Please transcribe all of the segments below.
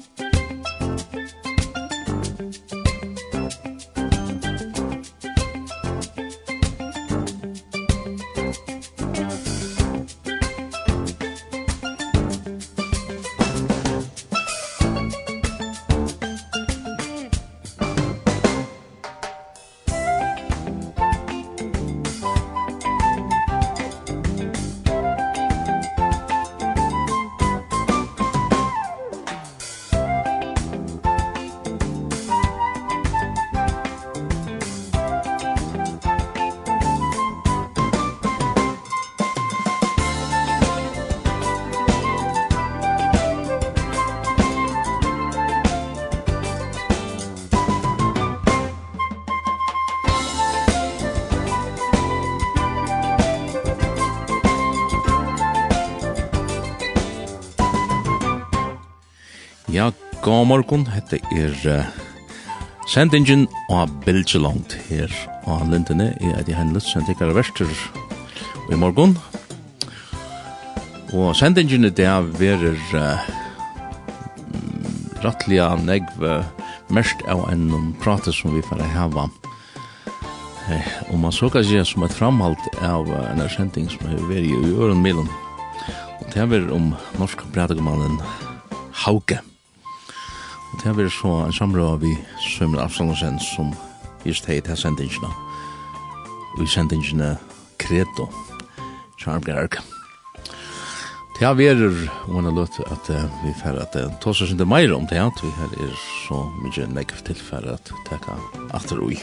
Musik god morgon, hette er uh, sendingen av Bilgelangt her og Lindene. Jeg er de hennes, sendt ikke verster i morgon. Og sendingen i dag verer uh, rattlige negv mest av en prate som vi får hava. Eh, og man så kan si som et framhalt av uh, en sending som er veri i øren milen. Og det er om norsk pratekumannen Hauke. Hauke det har vært så en samråd vi Sømmer Afslandersen som just heit her sendingene. Vi sendingene Kredo, Charm Gerg. Det har vært, og man har løtt at vi fer at det tås oss ikke meir om det, at vi her er så mykje nekv tilfære at teka atter ui.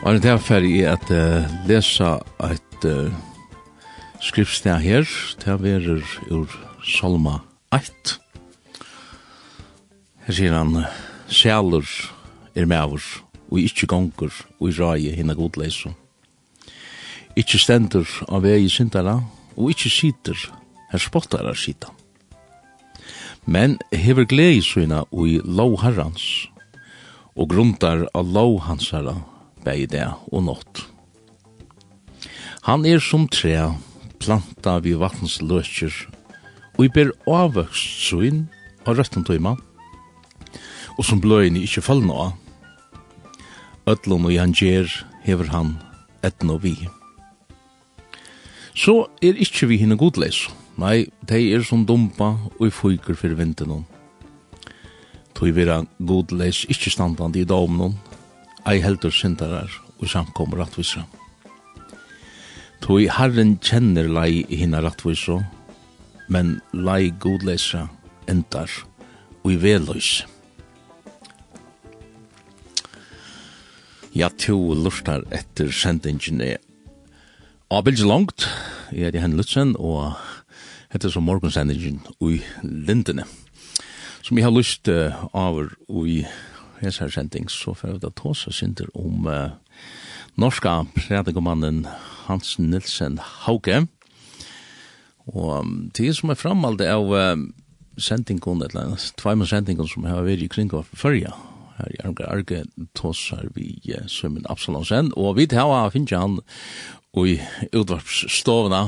Og det er fer i at lesa et skriftsteg her, det har vært ur Salma 8 Her sier han, sjælur er mever, og ikkje gongur, og i rai hinna godleis. Ikkje stendur av vei syndara, og ikkje sitter, her spottara sita. Men hever glei suina ui lov herrans, og grundar av lov hans herra, bei det og nått. Han er som tre, planta vi vattens løkjer, og i ber avvøkst suin, og røtten tøymann, og som bløyni ikkje fallna av. Øtlun og han gjer hever han etna vi. Så er ikkje vi hinne godleis. Nei, de er som dumpa og i fyker fyrir vinten Tog vera godleis ikkje standand i damen ei heldur syndarar og samkom rattvisa. Tog herren kjenner lei hinna rattvisa, men lei godleisa endar og i veløys. Ja, to lustar etter sendingen er Abelge langt, jeg er Henne Lutzen, og heter som morgensendingen ui Lindene. Som jeg har lyst uh, over ui hesar sending, så får jeg da ta seg synder om uh, norska predikomannen Hans Nilsen Hauke. Og um, det som er framalde av uh, sendingen, eller tveimann sendingen som har vært i kring av førja, her i Arge, Arge tåsar vi Sømmen Absalonsen, og vi tar av finnes han i utvarpsstovene.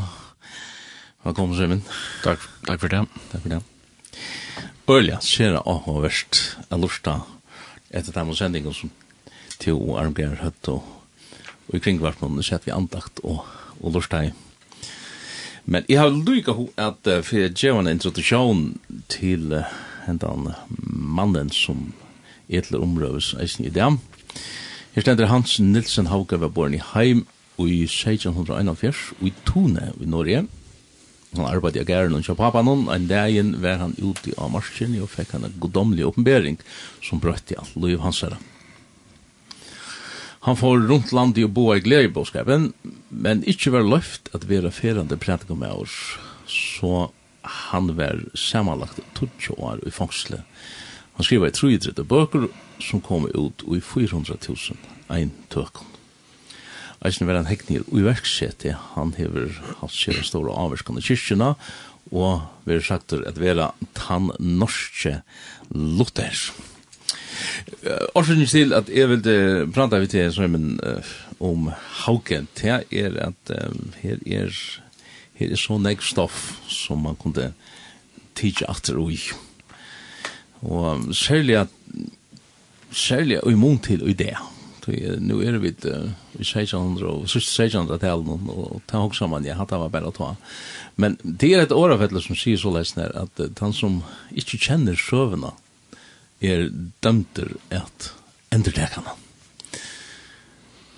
Velkommen Sømmen. Takk, takk for det. Takk for det. Ølja, ser jeg av og verst, en lurte etter dem og sendingen som til Arge Arngar Høtt og, og i kringvarpen, så vi andakt og, og lurte i Men jeg har lykka ho at uh, for jeg gjør en introduksjon til uh, hendan mannen som etler omrøves eisen i dem. Her stender Hans Nilsen Hauke var born i Heim i 1641 i Tune i Norge. Han arbeidde i gæren og pappa noen, en dagen var han ute av marsjen og fikk han en godomlig åpenbering som brøtt i alt liv hans herre. Han får rundt landet og bo i glede i bådskapen, men ikke var løft at vi er ferende prædik med oss, så han var samanlagt 20 år i fangslet Han skriver i 33 bøker som kom ut i 400.000 ein tøkken. Eisen var en hekning i verksete, han hever hatt sér store avverskan i kyrkjena, og vi har sagt at vera tann norske Luthers. Årsynlig til at jeg vil prata vi til Søymen om Hauken, det er at her er, her er så nek stoff som man kunne tidsja atter og. Og særlig at særlig i mån til i det. Nu er vi i 1600 og siste 1600-talen, og ta også man, ja, hatt var bare å ta. Men det er et årafettler som sier så lesen her, at han som ikke kjenner søvnene, er dømter at endertekene.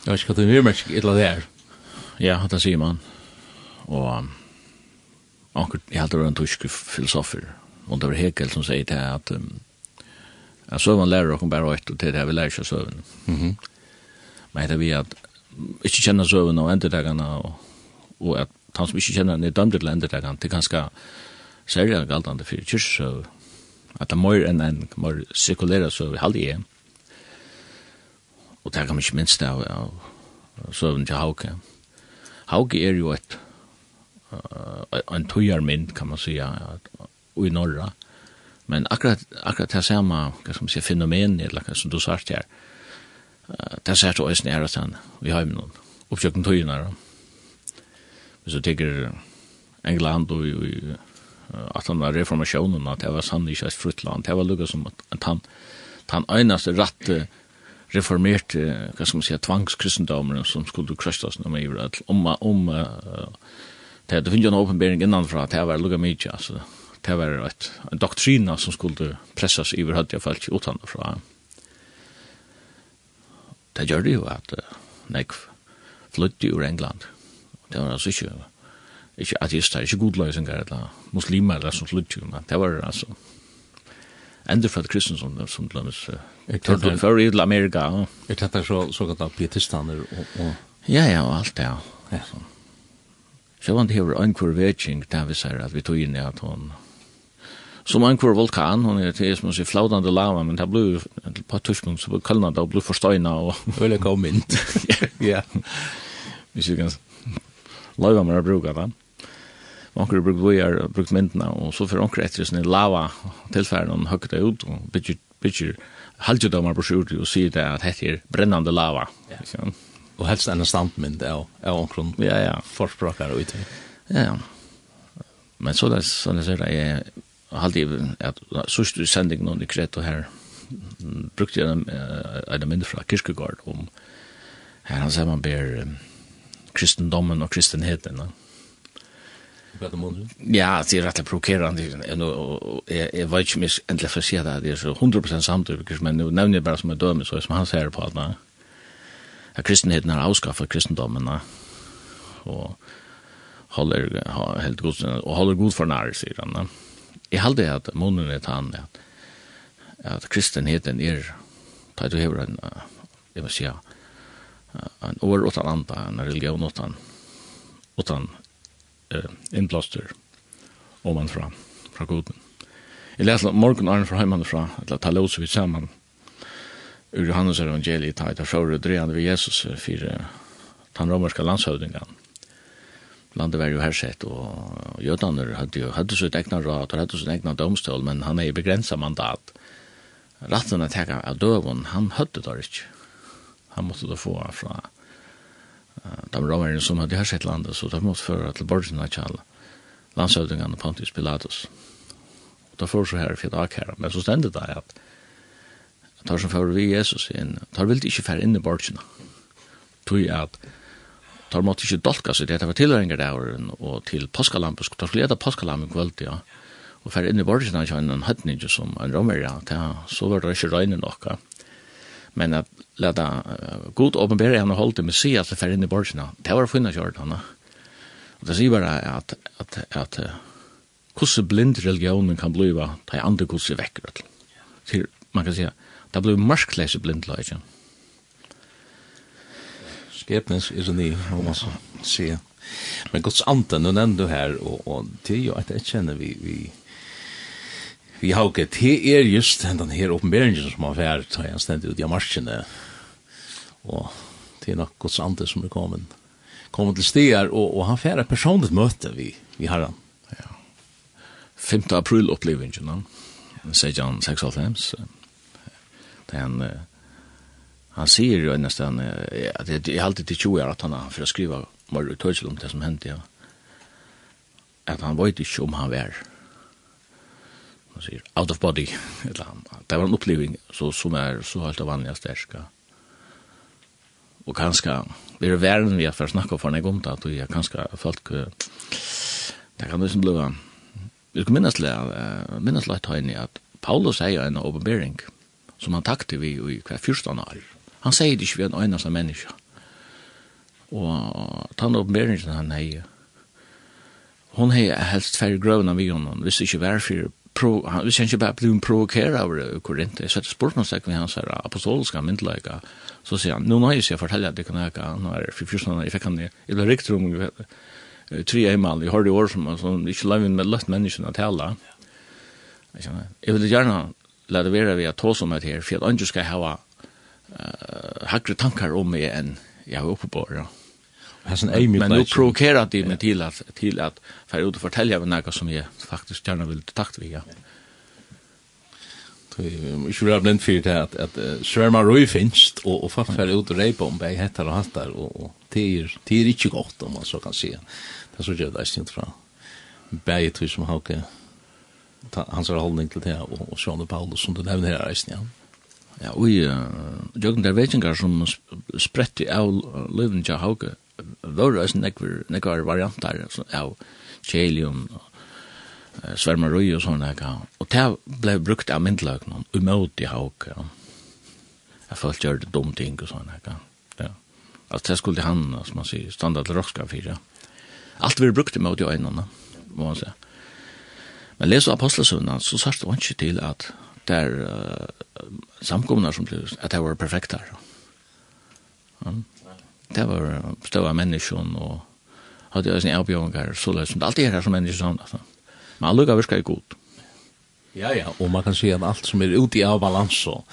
Jeg vet ikke hva det er mer et eller det er. Ja, det sier man. Og anker, jeg heldur en tysk filosofer, og det var Hekel som sier til at um, at søvn lærer dere bare åkt, og til det vi lærer ikke søvn. Mm -hmm. Men det er vi at ikke kjenner søvn og endertakene, og, og at han som ikke kjenner den er dømt til endertakene, det er ganske særlig galtende for kyrkjøsøv. At det er mer enn en mer sekulære søvn, halde jeg. Og det kan man ikke minst av, av søvn til Hauke. Hauke er jo et uh, en tøyarmynd, kan man si, i norra. Men akkurat akkurat det samma, vad ska man säga fenomen eller som du sa här. Eh det ser då är nära sen vi har ju någon uppsökning till nära. Så tycker England och i att han där reformationen att det var sannolikt ett fruktland. Det var lugga som att han han einaste rätt reformert vad ska man säga tvångskristendomen som skulle krastas när man gjorde om om det hade funnits en uppenbarelse innan för att det var lugga mycket alltså det var et doktrina som skulle pressas i iver hadde jeg falt utan fra. Det gjør det jo at nek flytte ur England. Det var altså ikke, ikke ateister, ikke godløysingar eller muslimer eller som flytte ur, men det var altså endefødt kristne som, som lønnes uh, før i Amerika. Er dette så, så kallt pietistaner og, og... Ja, ja, og alt det, ja. ja. Så han hever ankur vetsing, det vi sier at vi tog inn i at hon som en kvar vulkan, hon er til som sier flaudande lava, men det blir på et tushpunkt, så blir kallna det og blir forstøyna og... Øle gav mynd. Ja. Hvis vi kan laiva mer bruka det. Onker brukt vujar, brukt myndna, og så fyrir onker etter sin lava tilfæren og høgge det ut og bytjer, bytjer halvdjødomar på sjúrdi og sier det at hette er brennande lava. Ja. Og helst enn standmynd av, av onkron ja, ja. forspråkar og. Ja, ja. Men så det, så det, så det, halde jeg at sørste du sendingen om dekret og her brukte jeg en mindre fra Kirkegård om her han sier man ber kristendommen og kristenheten. Ja. Ja, det er rettelig provokerende. Jeg, jeg vet ikke om jeg endelig får si det. Det er så 100% samtidig, men nå nevner jeg bare som en døme, så som han ser på at, at kristenheten har avskaffet kristendommen, og holder, helt god, og holder god for nære, sier han. Ja Jeg halde at munnen er tann, at, at kristenheten er, da du hever en, jeg må si, en år utan anda, en religion utan, utan uh, innblåster, om man fra, fra goden. Jeg leser morgen Arne fra heimann fra, eller ta låse vi sammen, ur Johannes evangeliet, ta etter sjåre drejande ved Jesus, fyrir den romerska landshøvdingen, landet var jo hersett, og jødaner hadde jo hadde sitt egna råd, og hadde sitt egna domstol, men han er i begrenset mandat. Ratten at jeg av døven, han hadde det ikke. Han måtte da få fra uh, de romerne som hadde hersett landet, så de måtte føre til borgen av kjall, landsøvdingene Pontius Pilatus. Og da får så her for dag her, men så stendet det at tar som fører vi Jesus inn, tar vilt ikke færre inn i borgerne. Tog at tar måtte ikke dolka seg, det var tilhøringer der, og til påskalampen, tar skulle leda påskalampen kvöld, ja. Og fer inn i borgen av en høytning som en romer, ja, så var det ikke røyne nokka. Men at leta uh, god åpenbære henne holdt det med si at det fer inn i borgen, det var funnet kjørt henne. Og det sier bare at, at, at, at hvordan blind religionen kan bliva, ta andre hvordan vekker vekker. Man kan si, det blir mørkleise blindløygen. Ja Skepnens ironi, om man så sier. Men Guds ande, nu nämnde du här, och, och det är ju att jag känner vi, vi vi har ikke, det er just den her åpenberingen som har vært, tar jeg stendig ut i marskene, og det er nok Guds ande som er kommet, kommet til stier, og, og han færer personligt møte vi, vi har han. Ja. 5. april opplevingen, no? ja. 1695, det er en, han säger ju nästan att det är alltid till 20 år att han för att skriva mer utøysel om det som hände. Ja. Att han vet ikke om han var man säger out of body eller det var en upplevelse så som är så helt av vanliga stärska. Och kanske det är värre vi har för snacka för en gång att jag kanske folk det kan liksom bli Jag kan minnas lära, minnas lära att Paulus säger en åbenbering som han takte vi i hver fyrstan år. Han sier det ikke vi er en øyneste menneske. Og tann oppenberingen han heier, hon heier helst færre grøvna vi honom, hvis det ikke var for pro han visste ikke bare blev provokeret av Korint. Så det spurte man seg med hans her apostoliske myndelige. Så sier han, nå nå jeg fortelle at det kan jeg ikke. Nå er det for fyrsten, jeg fikk han i det riktige rom, tre eimann, jeg har det år som, som ikke lager med løtt menneskene å tale. Jeg vil gjerne la det være ved at ta som et her, for at andre skal ha uh, hakre tankar om mig än jag har uppe på ja. Men nu provokerar det mig till att till att för ut och fortälja vad något som jag faktiskt gärna vill takt vi ja. Jag skulle ha blind för det att, att uh, svärma röj finns och, och folk färre ut och rejpa om bäg hettar och hattar och, det, är, det är inte gott om man så kan se. Det så gör det inte från bäg som Hauke hans hållning till det och, och Sjone Paulus som du nämner här i snön. Ja, og jøkken der vekingar som spretti av løyven til Hauke, var det nekvar variantar av kjelium, svermarøy og sånne, og det ble brukt av myndløkene, umøt i hauge, jeg følte gjør det dum ting og sånne, ja. Altså, det skulle han, som man sier, standard rockska fyra. Alt vi brukte med i øynene, må man si. Men leser apostelsøvnene, så sørste han ikke til at der uh, samkomna som blev att det var perfekt där. Ja. Det var stora människor och hade jag sin avbjörningar så lätt som alltid det här som människor sånt. Alltså. Men alla gav virkar ju god. Ja, ja, och man kan se att allt som är ute i avbalans så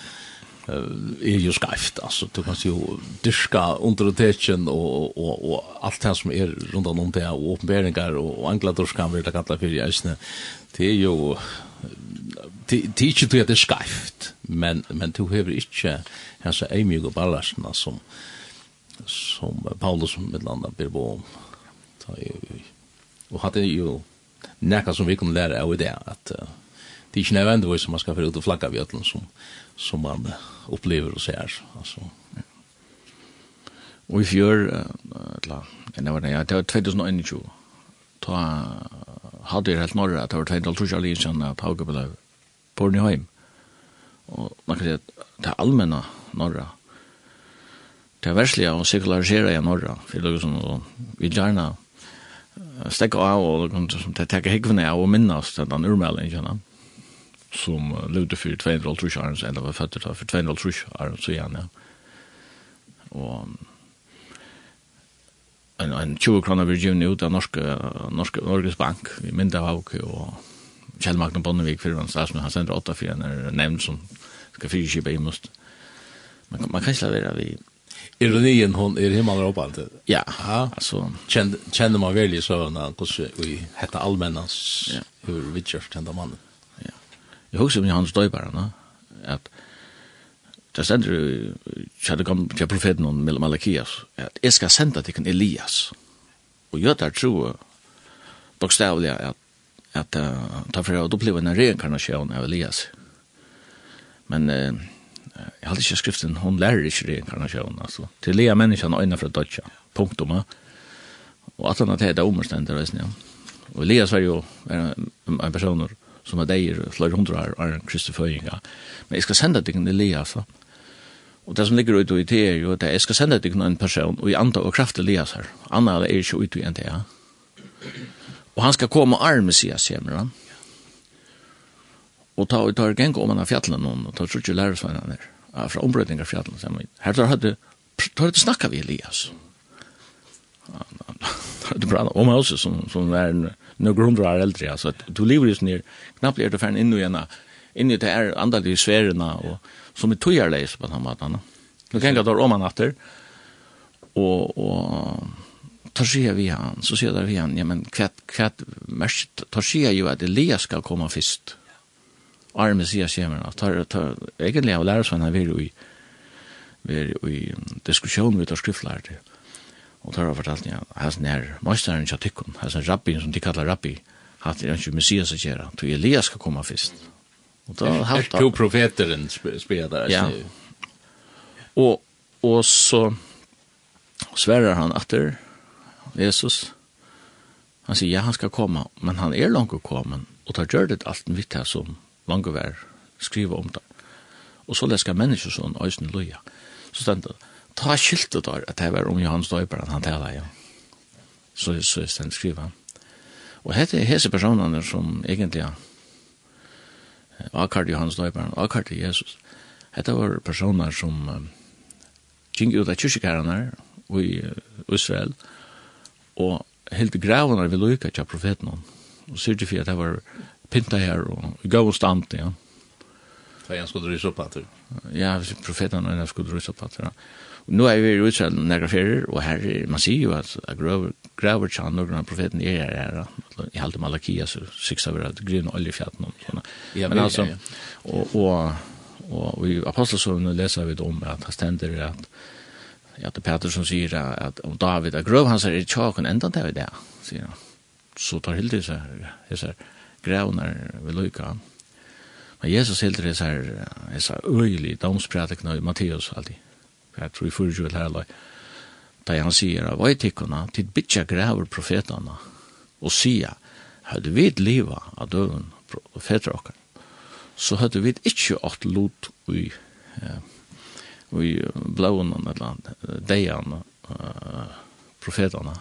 är ju skajft. Alltså, du kan ju dyrka undertetsjen och, och, och allt det som är runt om det och åpenberingar och angladurska, vill det kalla för i Det är ju det är inte det er skreift, men, men du har ikke hans eimig og ballastarna som, som Paulus som med landa ber på om. Og hadde jo nekka som vi kunne lære av det, at uh, det er ikke nødvendigvis som man skal få ut og flagga vid ötlen som, som man upplever og ser. Altså. Og i fjör, uh, eller, jag var det, ja, det var 2021, ta hadde jeg helt norra at det var tänkt att tuschar lite såna paukebelag på heim. Og man kan si at det er allmänna norra det er versliga å sekularisere i norra for det er sånn, og vi gjerne stäcka av och kunde som det tar hekvna och minnas den urmälen gärna som levde for 200 tuschar eller var født for 200 tuschar så gärna. Och en, en 20 kroner vi Virginia ut av norske, norske, Norges Bank i Mynda Hauk og Kjell Magne Bonnevik fyrir hans statsmann, han sender 8 fyrir han nevnt som skal fyrkjipa i must. Man, man kan ikke lavere vi... Ironien hon är er himmel och allt. Ja. ja. Alltså kände kände man väl så när hur vi hette allmännans ja. hur vi just den mannen. Ja. Jag husker mig han stöjbaren, va? Att Det sender jo, det kom til profeten om Malakias, at jeg skal sende til Elias. Og jeg tar tro, bokstavlig, at, at uh, ta for å oppleve en reinkarnasjon av Elias. Men uh, jeg hadde ikke skriften, hun lærer ikke reinkarnasjon, altså. Til lea menneskene øyne fra dødja, punktum. Og at han hadde det omstender, reisen, ja. Og Elias var jo en, en person som var deir flere hundre år, og en Men jeg skal sende til Elias, altså Og det som ligger ute i det er jo at jeg skal sende deg en person og i andre og kraftig lias her. Anna er ikke ute i en det, ja. Og han skal komme arme, sier jeg, sier han. Og ta og tar geng om han av fjallet noen, og tar seg han her, fra ombrødning av fjallet, sier han. Her tar hadde, tar hadde snakka vi Elias. Tar hadde brann om oss, som, som er noen hundra år eldre, altså, du lever jo sånn her, knappt er du ferdig inn i en, inn i det er andalige sverena, og, som är tojarlös på den maten. Nu kan jag ta om han efter. Och, och tar sig vi han. Så ser där vi han. Ja, men kvätt, kvätt, tar sig ju att Elias ska komma först. Arme sier att Tar, tar, egentligen har sig sånn vi vi vi i diskussion med det skriftlärde. Och tar har fortalt, ja, has när mästaren jag tycker has en rabbi, som de kallar rabbi, har det inte messias att göra. Till Elias ska komma först. Och då har två profeteren der. ja. Och och så svärar han att Jesus han säger ja han ska komma men han är långt att komma och tar gjør det allt vitt här som långt över skriver om det. Och så lesker mennesker sånn, ösen loja. Så ständer ta skiltet där att det var om Johannes døyper, han taler, ja. Så så ständ skriva. Och hette hese personene som egentligen akkart Johannes Døyperen, akkart Jesus. Hette var personer som uh, gikk ut av kyrkjekarene i uh, Israel, og helt gravene vil lykke til profeten. Og sier til for at det var pinta her og gav og stand, ja. Da han skulle rysse opp at Ja, profeten er skulle rysse opp at det. Ja nu er vi i Israel nægra ferier, og her er, man sier jo at graver, graver tjan og grunn profeten er her her, i halte Malakia, så syks av at grøn grunn oljefjaten om. Ja, Men altså, og, og, og, i apostelsovene leser vi det om at han stender at ja, det er Peter som sier at at om David er grøv, han sier, er tjaken enda David det, sier han. Så tar Hilde seg, hessar grævnar ved løyka. Men Jesus hilder hessar, hessar øyelig, domsprætikna i Matteus alltid jeg tror i fyrir jo her, da han sier, hva er til bitja graver profetana, og sier, hadde vi liva av døven profeter okkar, så hadde vi ikke ått lot i, i blåene, eller deian, uh, profetene,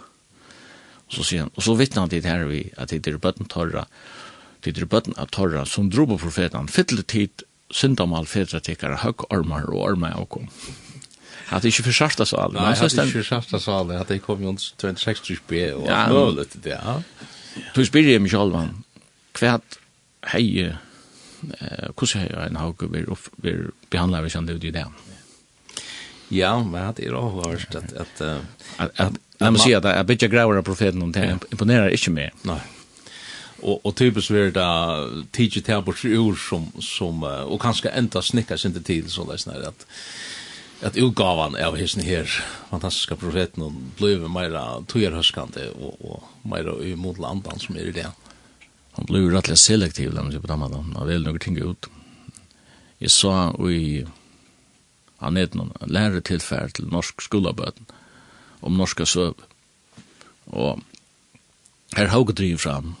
Og så sier han, og så vittnar han dit her vi, at det er bøtten torra, det er bøtten av torra, som dro på profetan, fytlet tid syndamal fedratikkara, høgg ormar og ormar og kom. Att det inte försvarta så allt. Nej, att det inte försvarta så allt. Att det kom ju 26 till spel och möjligt det. Ja. Du spyrir ju mig själv man. Kvärt hej eh hur ska jag en hauke vi vi behandlar vi kände det. Ja, men det är avhörst att att att Nej, men se att jag bitch gräver av profeten om det imponerar ikke mer. Nei. Og, og typisk är det tidsi til bort temperatur som som og kanskje enda snickar sin til tid, så där snarare att at utgavan av hesten her fantastiska profeten og blev meira tøyerhøskande og, og meira i motlandan som er i det. Han blev rettelig selektiv dem på dem han vel noen ting ut. Jeg sa i han er noen lærere tilfær til norsk skolabøten om norska søv og her haug driv fram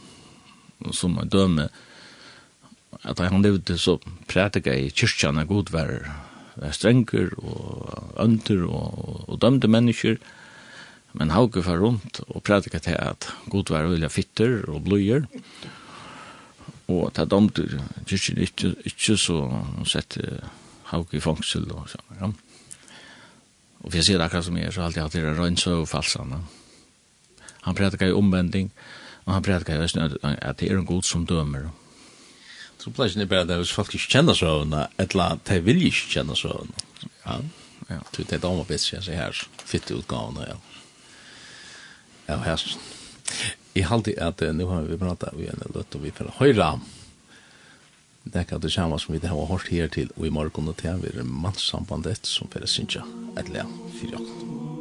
som døme at han levde så prætika i kyrkjana godværer strenger og ønder og, og, dømte mennesker. Men Hauke var rundt og prædika til at god var vilja fitter og bløyer. Og ta dømte kyrkjen ikke, ikke så sette Hauke i fangsel og sånn. Ja. Og for jeg sier det akkurat som jeg, så har alltid hatt det rønnsøv og falsene. Han prædika i omvending, og han prædika i at det er en god som dømer. Ja Så plats ni det där folk inte känner så när ett la te vill ju känna så. Ja. Ja, du det då bäst så här fitt utgåvan ja. Ja, här. Jag håller att nu har vi pratat vi en låt och vi får höra. Det kan det samma som vi det har hört här till och i morgon och till vi mannssambandet som får synja ett lä för jakt.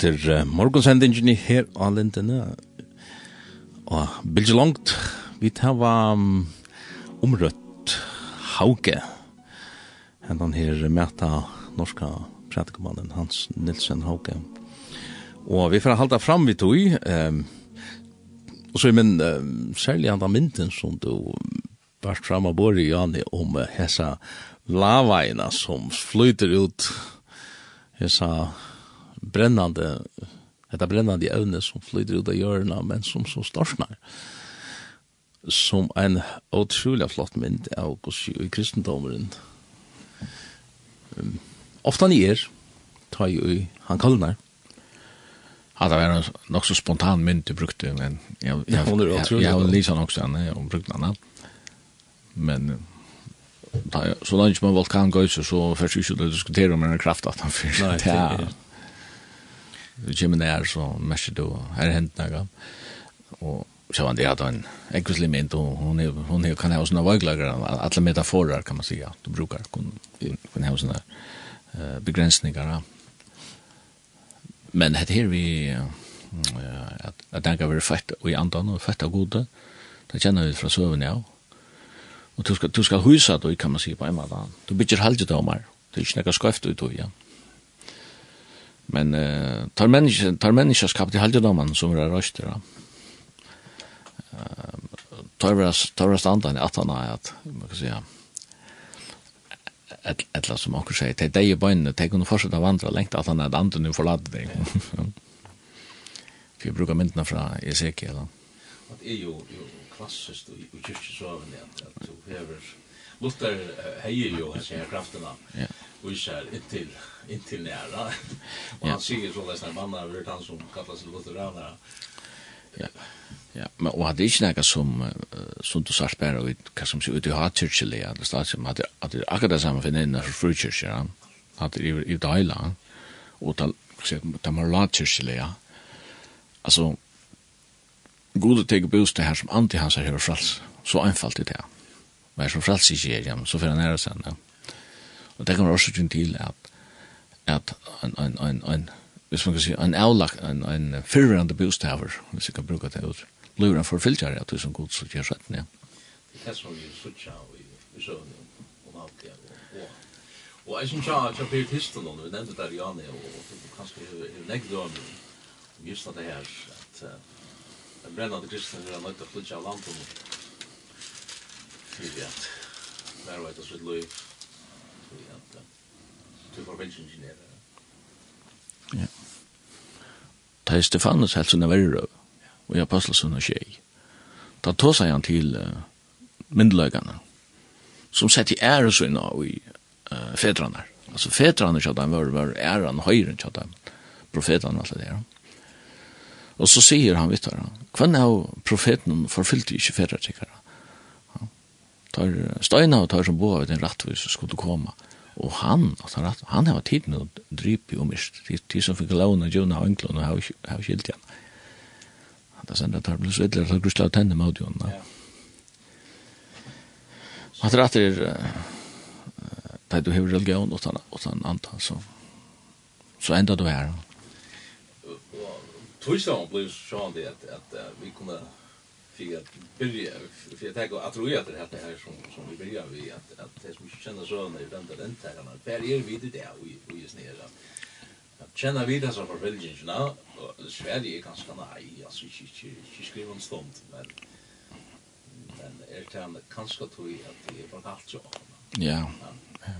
etter uh, morgonsendingen her av lintene. Og bildet langt, vi tar um, omrødt hauge. Hentan her mæta norska prædikumannen Hans Nilsen Hauge. Og vi får halda fram vi tog. Um, og så er min um, særlig andre mynden som du bært fram av Borg Jani om uh, hessa lavaina som flyter ut hessa brännande detta brännande ämne som flyter ut av hjörna men som så storsnar som en otroligt flott mynd av i kristendomen um, ofta ni er tar ju han kallnar Ja, det var nok så spontan mynd du brukte, men jeg, jeg, jeg, jeg, jeg lyser nok sånn, jeg brukte den Men så langt man vulkan går så så først ju skulle diskutera om den kraft att han för. Nej du kommer nær, så merker du, her hendt noe. Og så var det at en ekvislimint, og hon, hon kan ha sånne vaglager, alle metaforer kan man si, at du brukar, kun, kun ha sånne uh, ja. Men det her vi, uh, at, at den kan være fett, og i andan, og fett og gode, det kjenner vi fra søvn, ja. Og du skal, du skal husa, då, kan man si, på en måte. Du bygger halvdje domar, det er ikke nekka skøft ut, ja. Men uh, tar människa tar människa skapat i halvdomen som är röster. Eh tar vi tar vi standa i att han är att man kan säga ett ett som man kan säga det är ju bara en det kan fortsätta vandra längt att han är andra nu förlade dig. Vi brukar myndna fra Ezekiel. Det är jo klassisk i kyrkjesövnen at du hever Luther heier jo hans krafterna och isär intill intill nära. Och han säger så läsna har över han som kallar kallas lutheranare. Ja. Ja, men och hade inte några som som du sa spärra ut vad som så ut i hat church det står som hade att det akkurat samma för den för free church ja. Att det i Thailand och tal så tamarla church eller ja. Alltså gode teg boost det här som anti hans här frals. Så enkelt det är. Men som frals i sig så för nära sen. Ja. Och det kommer också till att at en, en, en, en, hvis man kan si, en avlagt, en, en fyrrande bostaver, hvis jeg kan bruka det ut, blir for forfylgjere at du som god så gjør sett, ja. Det er som vi sutja i søvn om alt det, og jeg synes jeg har blitt histen, og vi nevnte der Janne, og kanskje jeg legger det om just det her, at den brennande kristne er nødt til å flytja av landet, for at, nærvært oss så liv, til forventningsingeniærer. Ja. Det er Stefanus helt sånn verre, og jeg passer sånn av skjeg. Da tog seg han til uh, myndeløkene, som sett i ære sånn av i uh, fedrane. Altså fedrane kjatt han var, var æren høyren kjatt han, og alt det der. Og så sier han vet du, hvem er profeten forfyllte ikke fedratikkere? Tar steina og tar som bo av den rattvis skulle komme. Ja Og han, altså han, han har tid med å drype og mist, De som fikk launa, djuna og englun og har skilt igjen. Han sendte at han ble så ytterligere, så grusla av tenne med audion. Han er atter, da du hever religion og sånn anta, så, så enda du her. Og tog så han ble sånn det at vi kunne för att börja för jag tänker att det här som som vi börjar vi att att det som känner så när vi väntar den där han är vi det där vi vi är snära. Att känna vi det som för religion nå och Sverige är ganska nej alltså vi vi vi skriver en stund men men är det han kanske tror jag att det är bara allt så. Ja. Ja.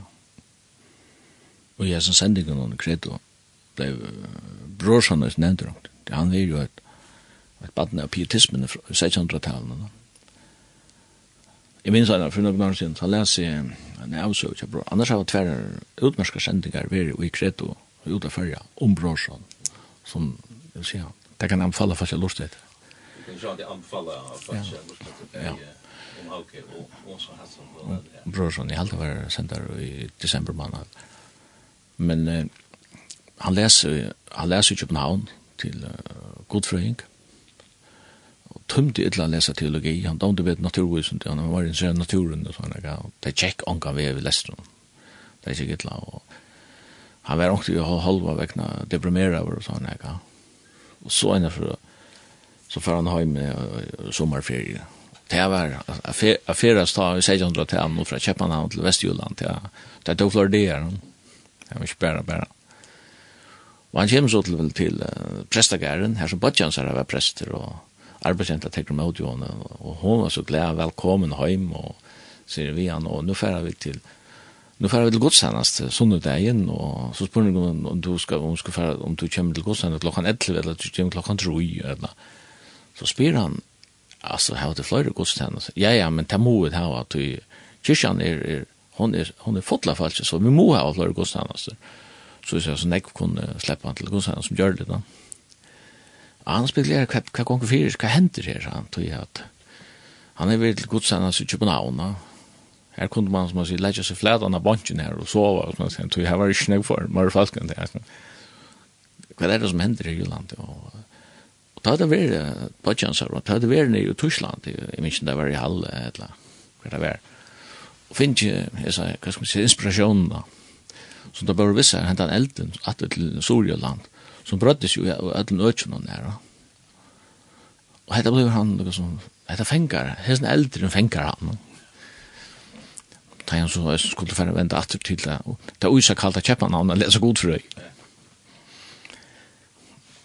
Och jag som sändigen någon kredo blev brorsan är nämnd. Han vill ju att et baden av pietismen i 1600-talen. Jeg minns han, for noen år siden, så les jeg en avsøk, bror. Annars har jeg tverre utmerska sendingar vært i Kreto, og ut av fyrja, om brorsan, som, jeg vil si, det kan anbefale fast jeg lort etter. Det kan ikke anbefale fast jeg lort etter. Ja, ja. Brorsan, jeg halte var sender i desember måned. Men eh, han leser, han leser i København til uh, godfrøying tømte illa lesa teologi, han dømte ved naturvisen, han var interessert i naturen og sånn, og det er tjekk anka vi vi ved lesen, det er ikke illa, og han var ångte jo halva vekna deprimera over, og sånn, ja, og så enn for så får han heim i sommerferie. Det var affærast da i 1600-tallet og fra Kjeppanhavn til Vestjylland, det er dog flordeer, det var ikke bare, bare. Og han kommer så til, til uh, prestagæren, her som Bodjansar var prester, og arbeidsjenta tekker med til henne, og hun var så glad, velkommen hjem, og sier vi han, og nå færer vi til Nu får vi til gudstjenest sunnudagen, og så spør hun om om du, skal, om, skal fære, om du kommer til gudstjenest klokken 11, eller du kommer klokken 3, eller Så spyr han, altså, har det flere gudstjenest? Ja, ja, men det må vi ha, at vi, kyrkjan er, er, hon er, hon er fotla falsk, så vi må ha flere gudstjenest. Så vi sier, så nek kunne slippe han til gudstjenest som gjør det da. Mm han spekulerer hva, hva gonger fyrir, hva hender her, han tog at han er vel godsendas i København, her kunde man, som man sier, leggja seg flætan av bansjen her og sova, og som man sier, tog her var ikke snøy for, var falskan det, hva er det som hender i Jylland, og Og ta det veri Bodjansar, og ta det veri nere i Tursland, jeg minns det var i Halle, eller hva det var. Og finn ikke, jeg sa, hva skal man si, inspirasjonen da. Så da bare visser hentan elden, at det til Sorjaland, som brøttes jo og alle nødtjen der. næra. Og hette blir han noe som, hette fengar, hesten eldre enn fengar han. Da han så skulle færre vende atter til det, og det er uisak kallt av kjeppan han, han leser god frøy.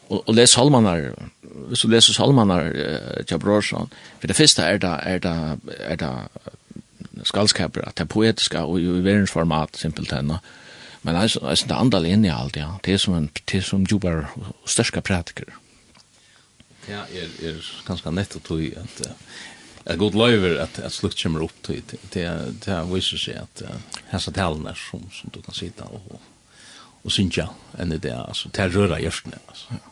Og, og les salmanar, hvis du leser salmanar uh, til Brorsson, for det første er det, er det, er det, skalskaper, at det er poetiska og i verensformat, simpelthen, og Men det er det andal inn alt, ja. Det er som en, det er som djupar og størska pratiker. Ja, er, er ganske nettopp tog at at god løyver at, at slukt kommer opp til det, det, det viser seg at uh, hans er som, som du kan sitte og, og synja enn i det, altså, det rører hjertene. altså. Ja.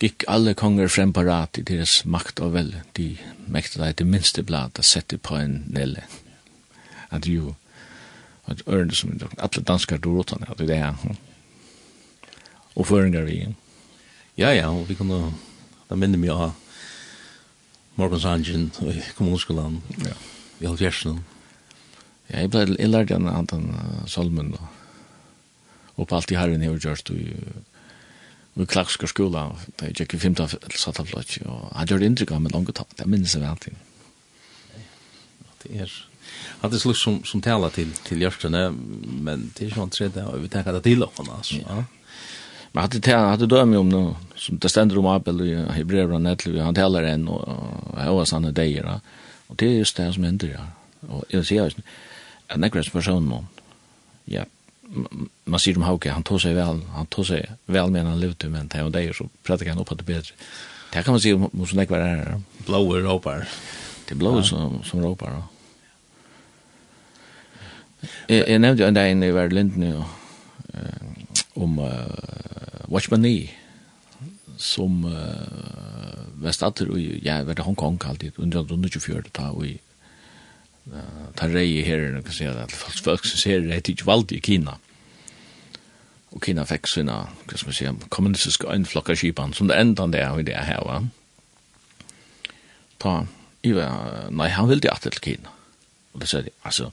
Gikk alle konger frem parat i deres makt og vel, de mekte deg det minste blad, sette på en nelle. At jo, ett ørende som alle danskar drar åt han, det er det här. Och föringar vi igen. Ja, ja, og vi kunne, det minner mig av Morgans Angen i kommunskolan, ja. i Halvfjersen. Ja, jeg, ble, jeg lærte han han den uh, salmen, og, og på alt i herren jeg har gjort i, i klakska skola, da jeg gikk i fymta satt av og han gjør det inntrykk av meg langt, det minnes jeg vel til. Det er, hade slog som som tälla till till Jörstene men det är sånt så där vi tar det till honom alltså. Ja. Men hade det hade döm om nu som det ständer om Abel i Hebreerna vi han talar en och hur sanna dejer. Och det är just det som händer ja Och jag ser en näkras person man Ja. Man ser dem Hauke, han tog sig väl, han tog sig väl med han levde, men det och det så pratar han upp att det bättre. Det kan man se om som näkvar är. Blåer råpar. Det blåer som, som råpar, ja. Jeg, jeg nevnte jo en dag inne i Verlindene jo, om uh, Watchman Nee, som uh, var stater i, ja, var det Hongkong alltid, under 1924, ta og i ta rei i her, og kan si at folk folk som ser det, det er ikke valgt i Kina. Og Kina fikk sina, hva skal man si, kommunistiske øynflokka kipan, som det enda det er i det her, va? Ta, Iva, nei, han ville det til Kina. Og det sier de, altså,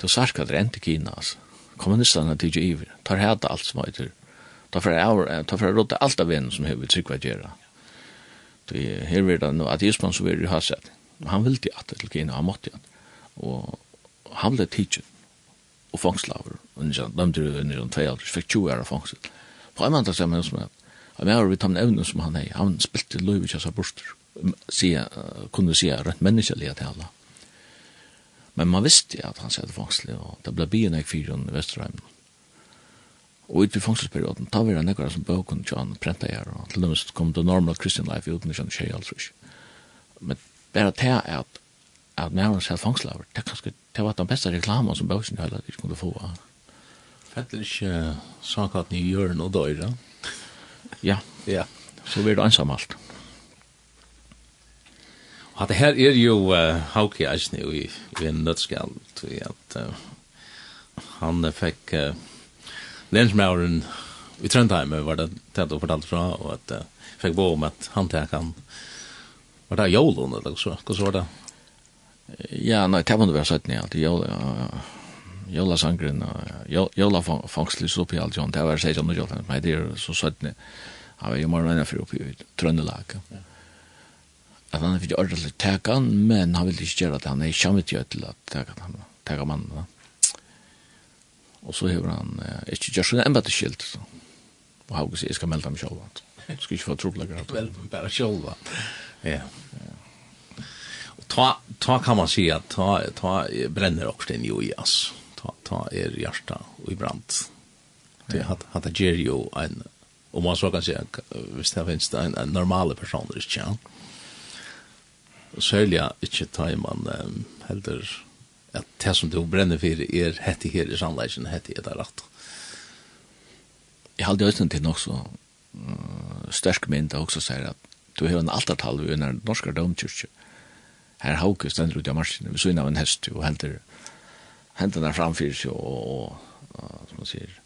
Du sarkar det rent i Kina, altså. Kommunisterna tidsi iver, tar hæta alt som høyter. Tar å ta for å rådda alt av vennen som høyver trykva gjerra. Her vil det no ateismen som vil ha sett. Han vildi atter til Kina, han måtte han. Og han ble tidsen og fangslaver. Dømte det under 22, fikk 20 år av fangsel. På en mandag stemmer som at Og vi har vidt han evnen som han er, han spilte løyvikjassa borster, kunne sier rett menneskelig at hella. Men man visste at han sette fangselig, og det ble byen jeg fyrer i Vesterheim. Og ut i fangselsperioden, ta vi det ekkert som bøkken til han prenta her, og til dem kom det normal Christian life uten kjenne tjej altså ikke. Men bare til at at når han sætte fangselig, det, er kanskje, det var den beste reklamen som bøkken til ikke kunne få. Fett er ikke sånn at ni gjør noe døyre? Ja. Ja. Så blir det ensam alt. Ja. Og det her er jo uh, Hauke Eisne i, i en nødskall, tror jeg at uh, han fikk uh, lensmauren i Trondheim, var det tett og fortalt fra, og at uh, fikk bo om at han tek han, var det jolun eller så, hva så var det? Ja, nei, det var det vært søttene, at jolun, ja, Jola sangren, Jola fangslis oppi alt, John, det var 16 og 18, men det er så 17, han var jo morgen enn fyrir oppi i Trøndelag. Ja at han fikk ordentlig teka han, men han ville ikke gjøre at han er kjammet til til at teka han, teka mannen. Da. Og så hever han eh, ikke gjør sånn embete skilt. Så. Og Hauge sier, jeg skal melde ham selv. Han skal ikke få troplegger. Vel, bare selv. Ja. Og ta, ta kan man si at ta, ta brenner også den jo i, ass. Ta, ta er hjärta og i brant. Det hat, hat det gjør jo en, om man så kan si, hvis det finnes en, en normale person, ikke sant? Ja særlig ikke i man um, heller at det som du brenner for er hette her i sannleggen, hette er det rett. Jeg halde aldri til nok så uh, sterk mynd også sier at du har en altertal ved den norske domkyrkje. Her hauke stender ut av marsjen vi syne av en hest og henter hendene framfyrir seg og, og, og, som man sier,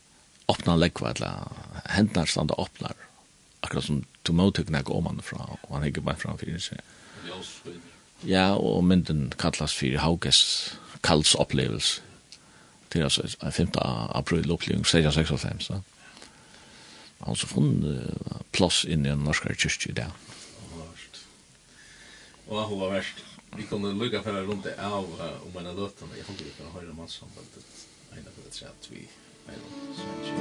åpna lekva, eller hendene standa åpnar, akkurat som tomotukna går man fra, og han hikker bare framfyrir seg. Ja, og mynden kallast fyrir Hauges Kalls opplevelse. Det er altså 5. april opplevelse, 1656. Ja. Han så funn uh, plass inn i en norsk kyrkje i dag. Og hun var verst. Vi kunne lukka fyrir rundt det av om en av løtene. Jeg håper vi kan høre mannssambandet. Einar på det at vi er noen svensk.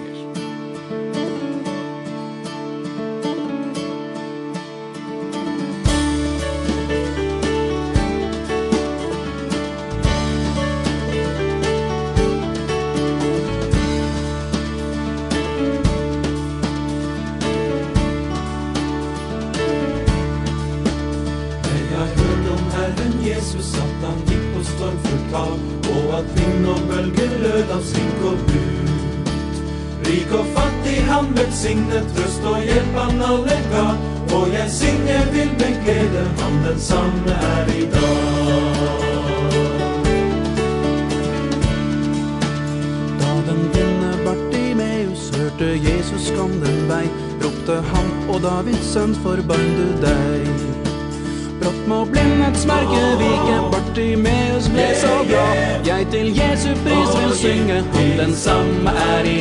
sønn förband du deg. Brått må blindets märke vike bort i med oss blev så bra. Jeg til Jesu pris vil synge Om den samme er i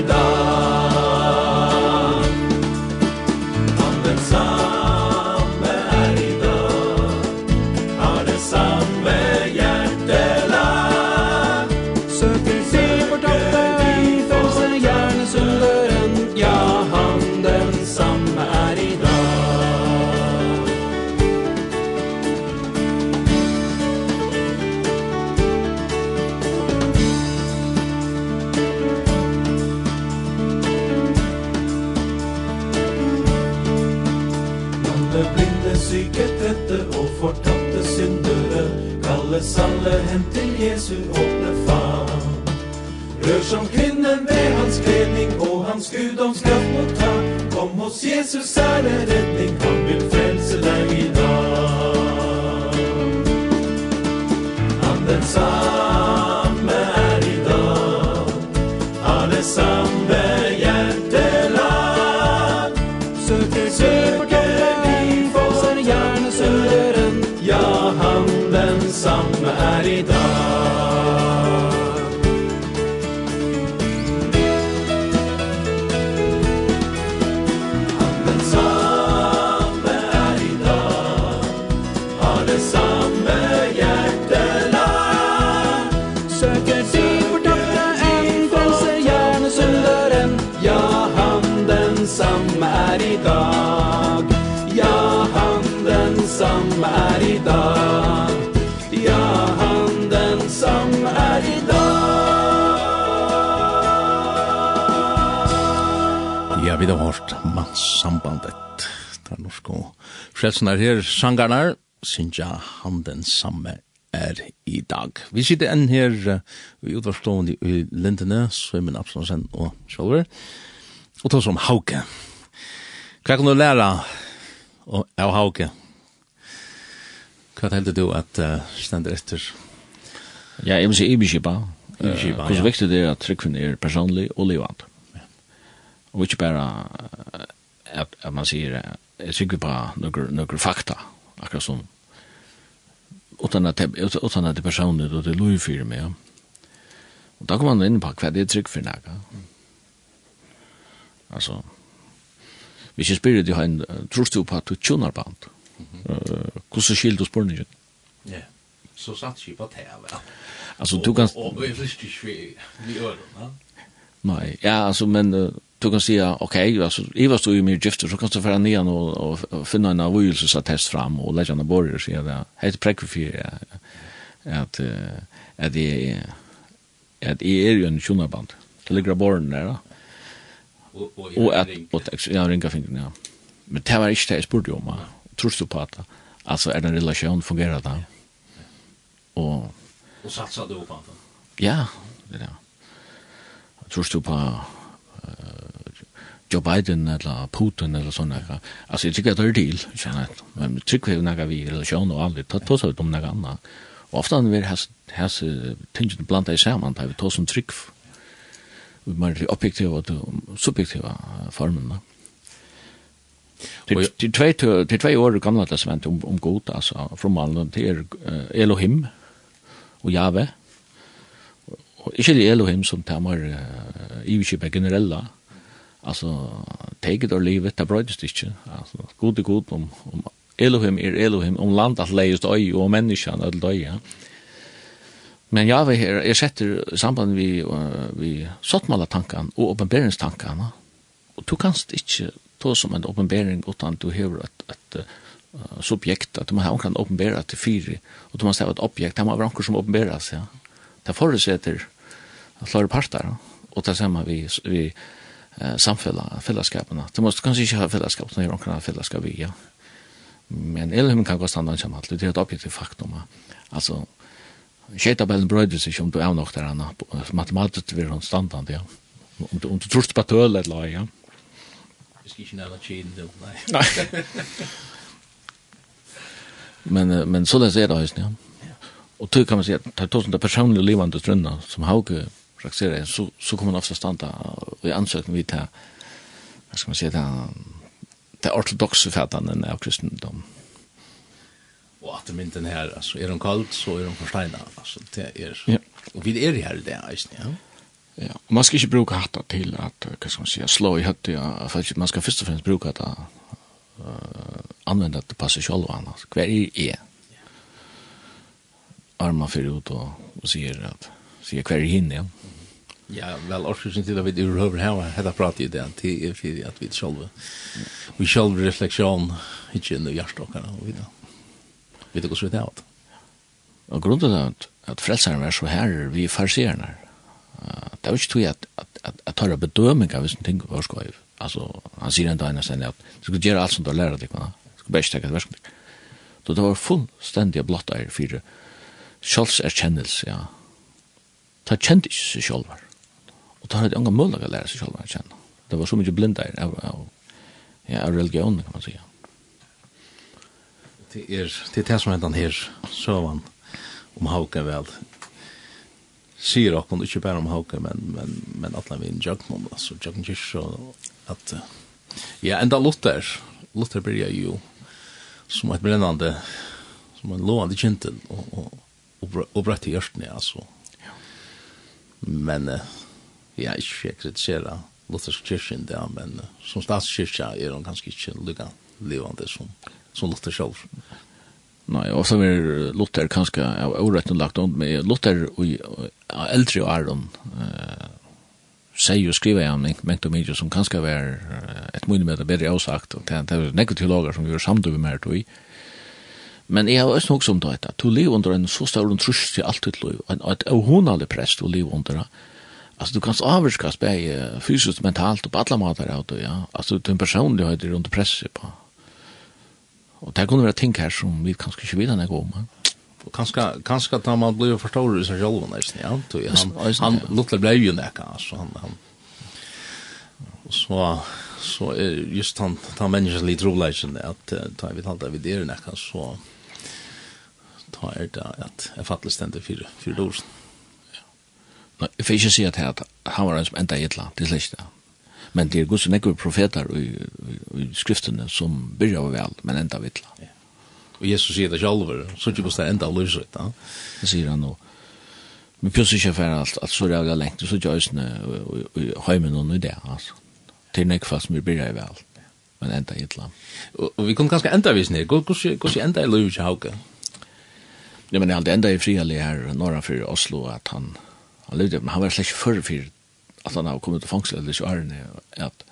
Amen vi har hørt mannssambandet. Det er norsk og frelsen er her, sangarnar, Sinja, han den samme er i dag. Vi sitter enn her i utvarstående i Lindene, Sveimen Absalonsen og Kjolver, og tar som Hauke. Hva kan du lære av Hauke? Hva tenkte du at uh, stender etter? Ja, jeg må si ibiskipa. Ibiskipa, uh, ja. Hvordan viktig det er at tryggvinn er personlig og livant? og ikke bare at, at man sier jeg sikker på noen, noen fakta akkurat som utan at det, utan at det personligt och det lov för mig. Og da kommer man inn på hva det är tryck för några. Alltså vi ska spela det här trust du på att tunar band. Eh hur så skild du spår? Ja. Så satt sig på det, vel? Altså, du kan Og vi är ikke vi vi öron, ja? Nej, ja, alltså men Uh, du kan säga okej okay, alltså i Eva står ju mer gifter så kan du föra ner och, och, och finna en avvikelsesattest fram och lägga den borger så jag det. Helt präkvifier att att det att det är ju en tjonaband det ligger borgen där då och och att ringer. jag ringer fingern ja. Men det var inte det jag spurte om tror du på att alltså är den relation fungerar det? Och och satsar du på det ja det där tror du på Joe Biden eller Putin eller sånne. Ja. Altså, jeg tykker at det er til, kjenner jeg. Men jeg tykker vi nægge vi i relasjon og aldri, ta oss ut om nægge annet. Og ofte har vi hans tingene blant deg sammen, da vi tar som trygg, vi må være objektive og subjektive formene. Det er tvei år gamle testament om, om god, altså, fra malen til Elohim og Jave. Og ikke det Elohim som tar mer uh, iverkjøpet generelle, Alltså take it or leave it, det bröddes inte. Alltså god är god om, om Elohim är Elohim, om land att läggas öj och människan att döja. Men jag vill här, jag sätter samband vi, uh, sottmala sottmålartankan och uppenberingstankan. Och du kanst inte ta som en uppenbering utan du har ett, ett uh, subjekt, att man har kan uppenbera till fyra, och du måste ha ett objekt, det måste vara något som uppenberas. Ja. Det förutsätter att klara parter, och det samma vi, vi eh samfella fellesskapene. Du måste kanskje ikke ha fällskap när du kan ha fällskap ja. Men elhem kan gå standa som alt, Det er et objektivt faktum. Altså, Skjøtabellen brøyder seg om du er nok der anna. Matematisk vil hun standard, ja. Om du, om du tror på tøl et ja. Vi skal ikke nevne tjeden til, nei. Nei. men, men så leser jeg det høysen, ja. Og tøy kan man si at det er tusen det personlige livende strønna som Hauke praktisera så, så kommer man ofta stanna och i ansökan vid det vad ska man säga, det det ortodoxa fattanden av kristendom. Och att mynten här, alltså är de kallt så är de försteina, alltså det är, ja. och vi är här i det här, ja. Ja, och man ska inte bruka hatta till att, vad ska man säga, slå i hatt, ja, för man ska först och främst bruka hatta, uh, använda det på sig själv annars, hver är det? Arma för ut och, och säger att, sier hver hinne, ja. Ja, vel, orsaken til at vi overhøver her, hette prater i det, til er for at vi selv, vi selv refleksjon, ikke inn i hjertåkene, og vi da, vi det går så vidt av det. Og grunnen til at, at frelseren var så her, vi farserende, det er jo ikke tog at, at, at, at tar bedøming av sånne ting var skoiv. Altså, han sier en dag ennå senere at du skal gjøre alt som du har lært deg, du skal bare ikke tenke et versk. Så det var fullstendig blått der for selvserkjennelse, ja, ta kjente ikke seg selv. Og ta hadde unga mulig å lære seg selv å kjenne. Det var så mye blindar av, av, ja, av religion, kan man säga. Det er det, er det som hentan her, søvann om hauken vel. Sier okken, ikke bare om hauken, men, men, men atlan vi en jøgnom, altså jøgnom kyrkje, at, ja, enda Luther, Luther blir jo som et brennande, som en lovande kintel, og, og, og, og brøtt i hjørtene, altså, Men uh, ja, ikke jeg kritiserer Luthers kyrkjen der, men uh, som statskyrkja er hun ganske ikke lykka levande som, som Luther selv. Nei, og så er Luther kanskje av åretten lagt om med Luther og eldre og Aron uh, sier og skriver om en mengt og mye som kanskje er et mye med det bedre avsagt, og det er nekve teologer som gjør samtidig med det, Men jeg har også nok som det heter, Du lever under en så stor trus til alt ditt liv, Og et avhonalig prest du lever under det. Altså, du kan avvirkas bare fysisk, mentalt og på alle måter ja. Altså, du er en personlighet under presset på. Og det kunne være ting her som vi kanskje ikke vil henne gå om, ja kanske kanske att man blir förstår sig själv nästan ja då han han luttar blev ju näka så han han så så just han han människan lite roligt att ta vi talar vi det näka så ta er det at jeg fattelig stendte fire, fire dosen. Ja. Nå, jeg får ikke si at han var en som enda i et land, det er slik det. Men det er god som nekker profeter i, i, i skriftene som byrja av vel, men enda i et land. Ja. Og Jesus sier det selv, så ikke bare enda av løsret. Ja. Det sier han nå. Men plutselig ikke for alt, at så reagerer lengt, så ikke gjør jeg høymen og nøyde, altså. Til nekva som vi byrjar vel, men enda i et land. Og, og vi kunne ganske enda visne, hvordan enda i løsret hauke? Ja Ja, men det enda i frihallig her norra for Oslo at han, han levde, men han var slett før for at han har kommet til fangsel eller så är at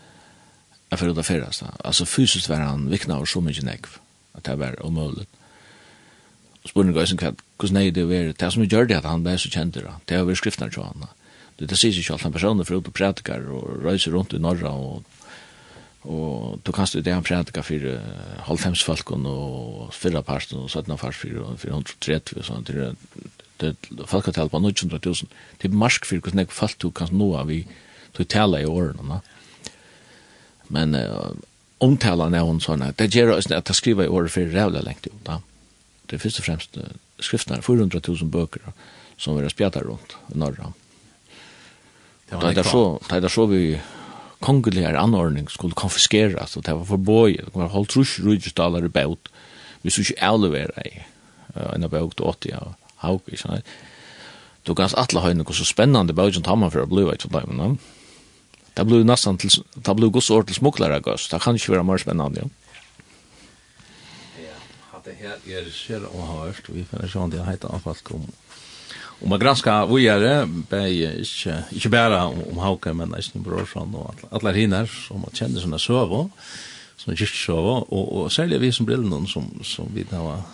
jeg fyrir ut av ferast. Altså fysisk var han vikna och så mykje nekv, at det var omöjligt. Og spurning gøy som kvart, hvordan det var, være? Det som gjør det at han ble så kjent det, det er å være skriftene til han. Det sier seg ikke alt, han personer fyrir ut og prædikar og reiser rundt i norra og Og du kanst jo det han prædika for halvfems falkon og fyrra parten og søttena fars for 430 og sånt. Det er falkatal på 900.000. Det er marsk for hvordan jeg falt du kanst nå av i du tala i årene. Men uh, omtala er hun sånn det gjør oss at jeg skriver i året for rævla lengt jo. Da. Det er først og fremst uh, skriftene, 400.000 bøker som vi har spjata rundt i Norra. Det er så, det er så vi kongelig er anordning skulle konfiskeras og det var förböjet. Det var holdt trus rujdalar i båt. Vi skulle inte avlevera i en av båt åt jag och hauk. Det Du ganska atle höjning och så spennende båtjent som man for å bli vet jag inte. Det blev nesten til, det blev gos år til smugglare gos. Det kan ikke være mer spennende, Ja. Ja, det her här är så hørt, Vi finner sånn, det har hittat anfall kommer. Om man granskar vujare, bæg ikkje, ikkje bæra om Hauke, men eisen Brorsson og allar hinner som man kjenner sånne søvå, sånne kyrkjøvå, og, og særlig vi som brillene som, som vi da var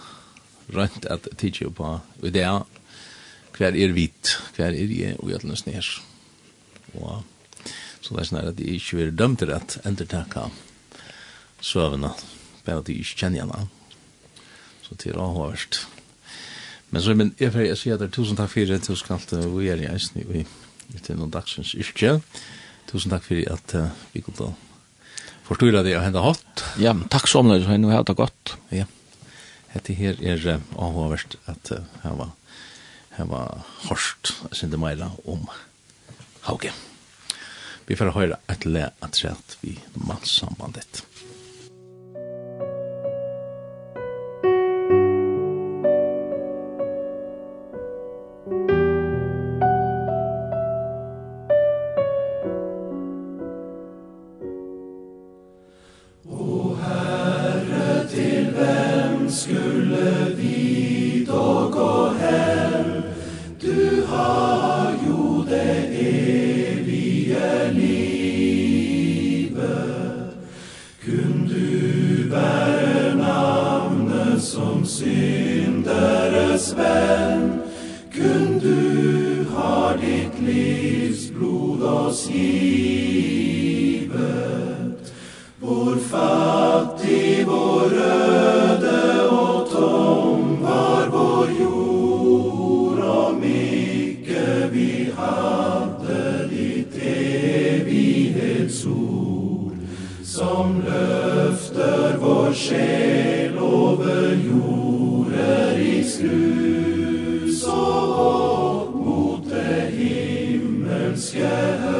rønt at tidsje på är hver er vit, hver er je, og jeg lønnes nær. Og så det er sånn at jeg ikke vil dømt til at endertakka søvene, bæg at jeg ikke kjenner henne. Så til å ha vært Men så men jeg får si at tusen tack för det så skal og vi er i eisen i til någon dagsens yrke. Tusen takk for at vi kunde forstå det jag hende hatt. Ja, tack så mycket og nå har det gått. Ja, dette her er avhåverst at jeg var her var hårst, jeg det meila om Hauge. Vi får høre et le at vi mannssambandet. ciel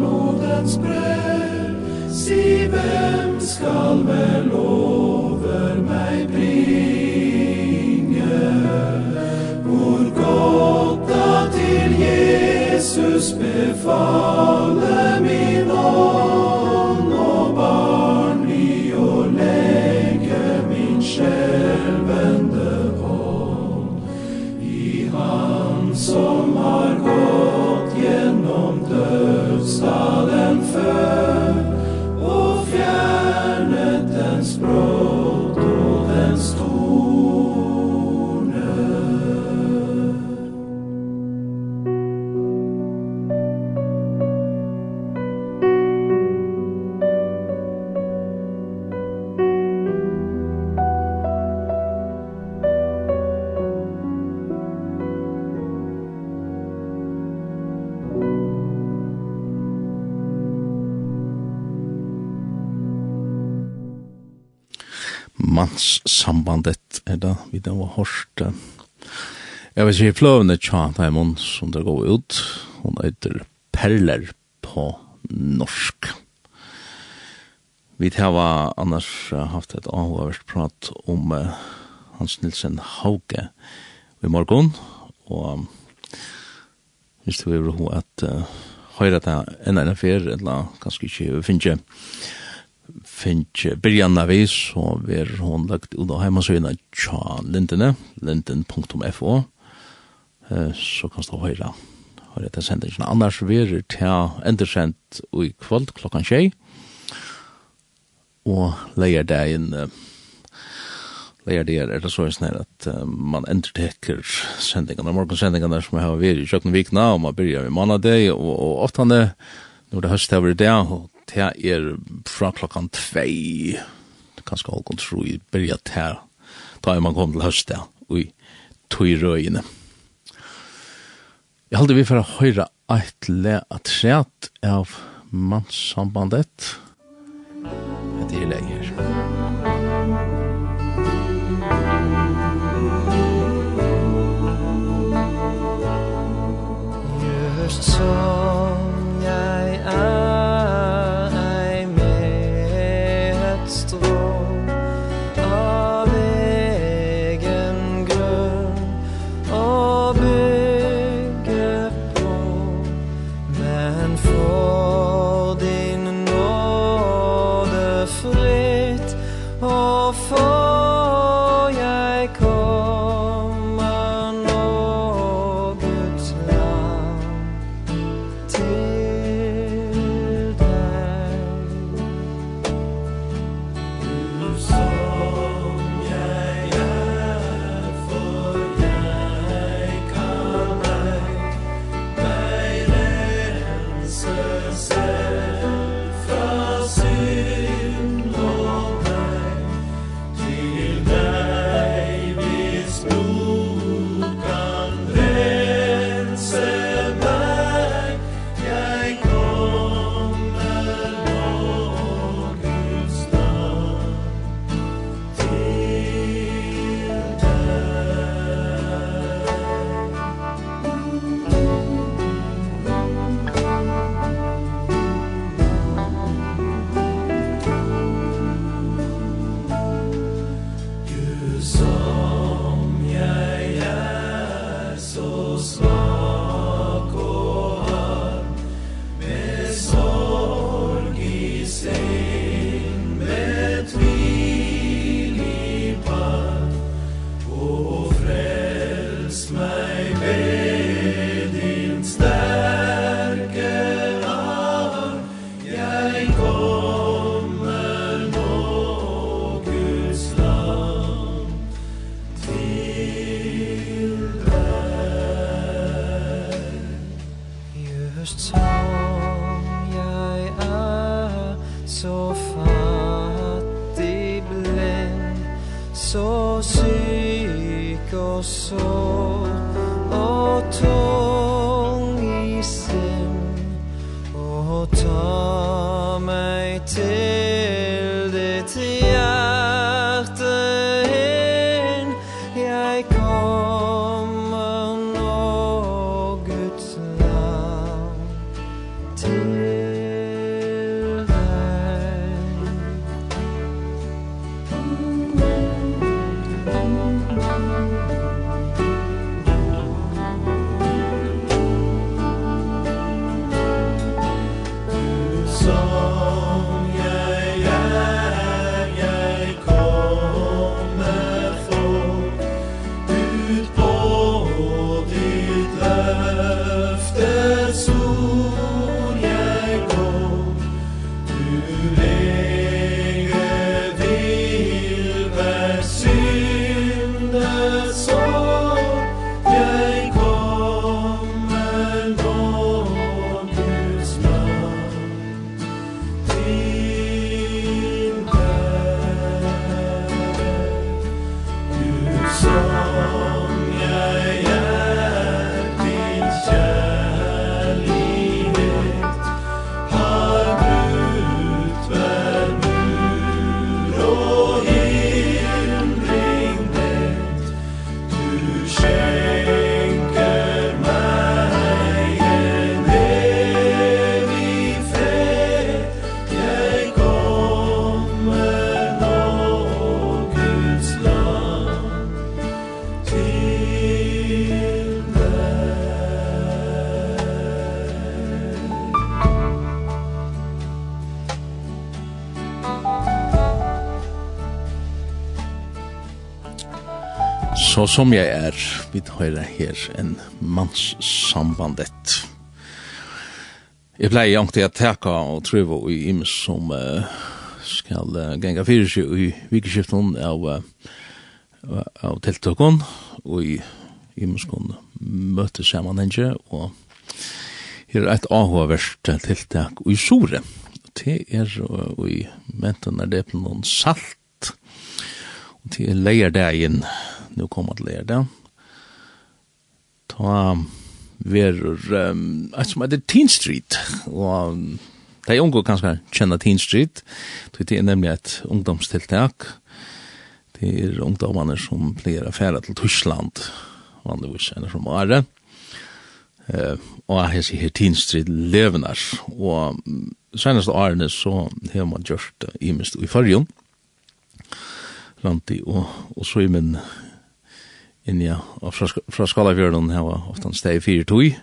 flodens bredd Si vem skal vel over meg bringe. Hvor godt da til Jesus befaler vi den var hårst. Jeg vil si fløvende tja, det er mun som det går ut, hun heter Perler på norsk. Vi har annars haft et avhåverst prat om uh, Hans Nilsen Hauge i morgon, og hvis du vil ha at uh, høyre det enn enn fyr, eller kanskje ikke finnes finnes Birjanna Vis, og vi er hun lagt ut av heimasøyene tja lintene, linten.fo, så kan du høyre høyre til sendingen. Annars vi er til endersendt i kvöld klokkan tjei, og leier deg inn leier det er det så i snær at man endertekker sendingene, morgensendingene som jeg har vært i kjøkken vikna, og man byrjar i mannadag, og, og ofte han oftane, når det høst har vært det, og det er fra klokkan tvei, kanskje halv kontro i byrjat her, da er man kommet til høst der, og i tog røyene. Jeg halte vi for å høre et le at atret av mannssambandet. Det er leger. Just so som jeg er, vi tar her en manssambandet. Jeg pleier egentlig å teka og trøve i imes som uh, skal uh, genga fyrir seg i vikeskiften av, uh, av tiltøkken og i imeskon møte sammanhenge og her er et avhåverst tiltak i Sore. Det er uh, i menten er det på noen salt og til er leierdagen og nu kommer til er det. Ta verur, um, som heter Teen Street, og um, de unge kanskje kjenner Teen Street, det er nemlig et ungdomstiltak, det er ungdommene som pleier å fære til Tyskland, vanligvis, enn som Are, uh, og jeg sier her Teen Street levner, og um, seneste årene så har man gjort det uh, i mest i fargen, Ranti og, og så i min inn ja, og fra, fra Skalafjørnen her var ofte en steg i fire tog.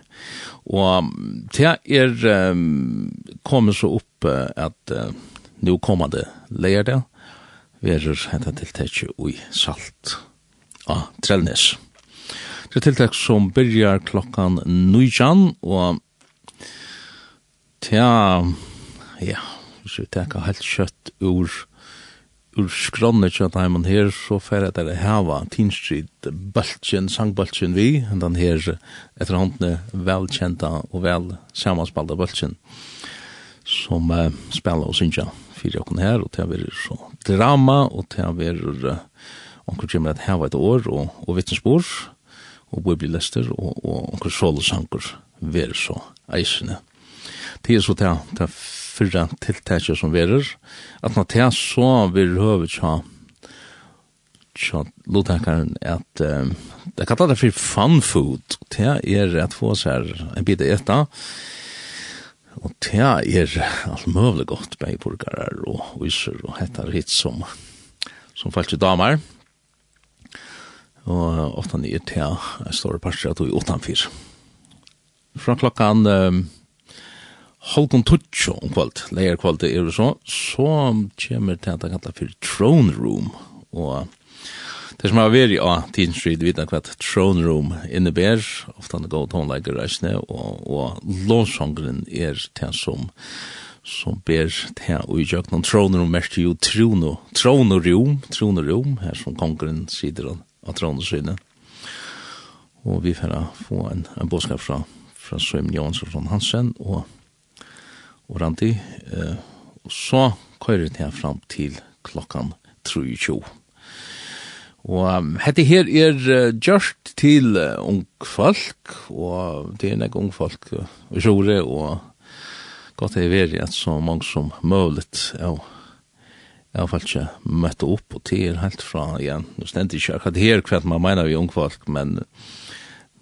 Og det er um, kommet så opp uh, at uh, nå kommer det leier det, verer hentet tiltak i salt av Trellnes. Det er tiltak som byrjar klokkan nøyjan, og tja, ja, hvis vi tenker helt kjøtt ur ur skronnet kjøtt heimann her, så fer jeg til å heva Tinstrid bøltjen, sangbøltjen vi, den her etter håndene velkjenta og vel samanspalda bøltjen, som uh, spiller og synger fyrir okken her, og til å være så drama, og til å være uh, onkur kjemmer at heva et år, og, og vittnesbor, og bibli lester, og, og onkur solosankur, være så eisene. Det er så til, til fyrra tiltakja som verer, at når det er så vil høve tja tja lotakaren, at um, det kallar det for fun food, det er at få seg en bit etta, og det er alt møvlig godt, beiburgarar og viser og hettar hit som som falsk damer, og ofta i er til en stor parstrat og i åttan fyr. Fra klokkan um, halkon tutsjo om kvalt, leir kvalt er det så, så kommer det at det kallar for Throne Room, og det som har vært av Teen Street vet hva Throne Room innebær, ofta han går tonleikar reisende, og, og låsongren er til som som ber til å gjøre noen Throne Room. Mest jo Trono, Trono Room, Trono Room, her som kongren sider av Trono syne. Og vi får få en, en bådskap fra, fra Søymen Jansson Hansen, og og randi, eh, og så kører det her fram til klokkan 23. Og um, hette her er uh, gjørst til uh, ung folk, og det er nek ung folk uh, og sjore, og godt er veri at så mange som møvlet av Jeg har faktisk møtt opp og til helt fra igjen. Nå stendt ikke akkurat her hva man mener vi ung folk, men uh,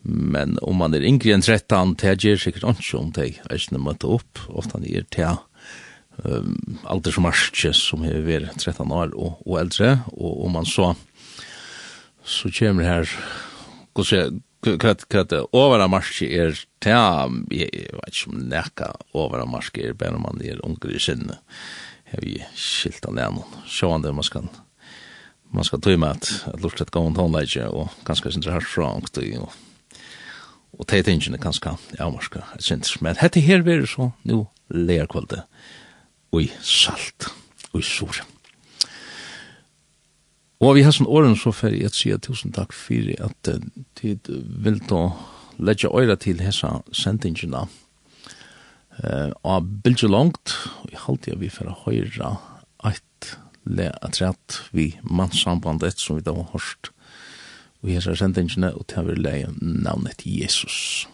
Men om man er yngre enn 13, det gjør sikkert ikke om det. er ikke møte opp, ofte han er til um, aldersmarsje som er ved 13 år og, og eldre, og om man så så kommer her hva det over av er til, jeg vet ikke om neka over av marsje er bare man er unger i sinne. har vi skilt av ned noen, sjåan det man skal man skal tøyma at at lortet gav en tonleidje og ganske sindre herfra og og det er tingene kanskje avmarska et sinter. Men hette her vil så nu leerkvalde og salt ui sur. Og vi har sånn åren så fer jeg sier tusen takk for at tid vil da leggja øyra til hessa sendingina eh av bilja langt i halti vi fer høyrra eit le atrat vi mannssambandet som vi da har hørt og hesa sendingene og til å være leie navnet Jesus.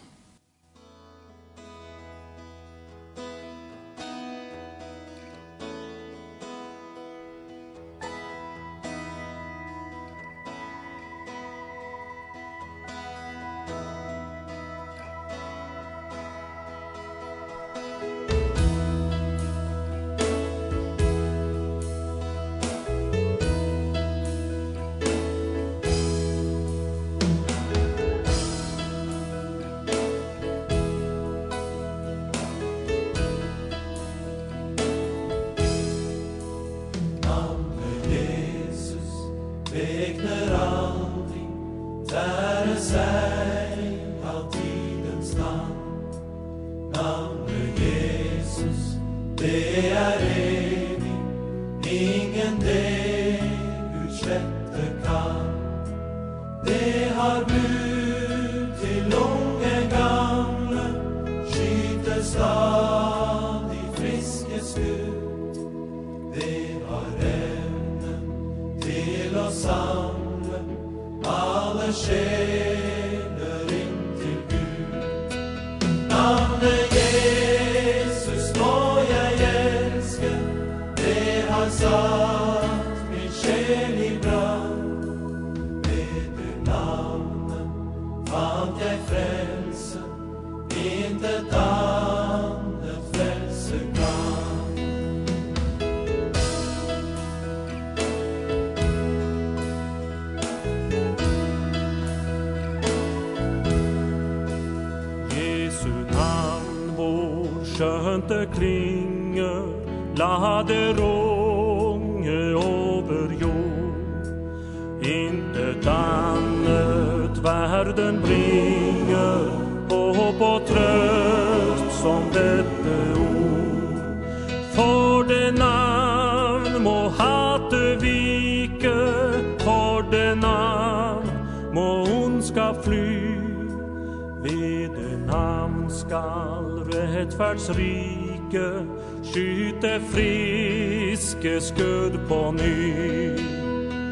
rettferdsrike skyter friske skudd på ny.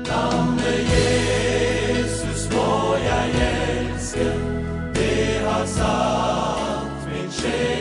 Gamle Jesus må jeg elske, det har satt min sjel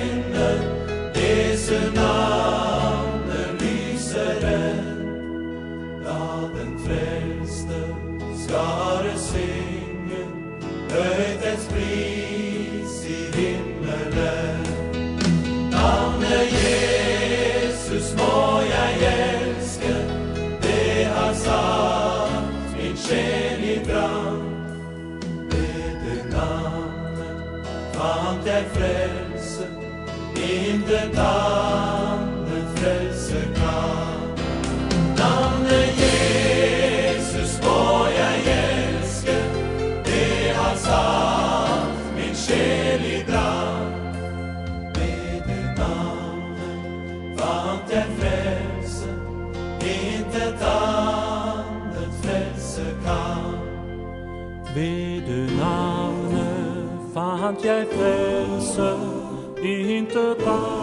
land är frälse Intet annat frälse kan. Namne Jesus må jag älska Det har satt min själ i brand. Med det namnet vann jag frälse Intet annat frälse kan. Ved du navnet fant jeg frelsen blåser inte dans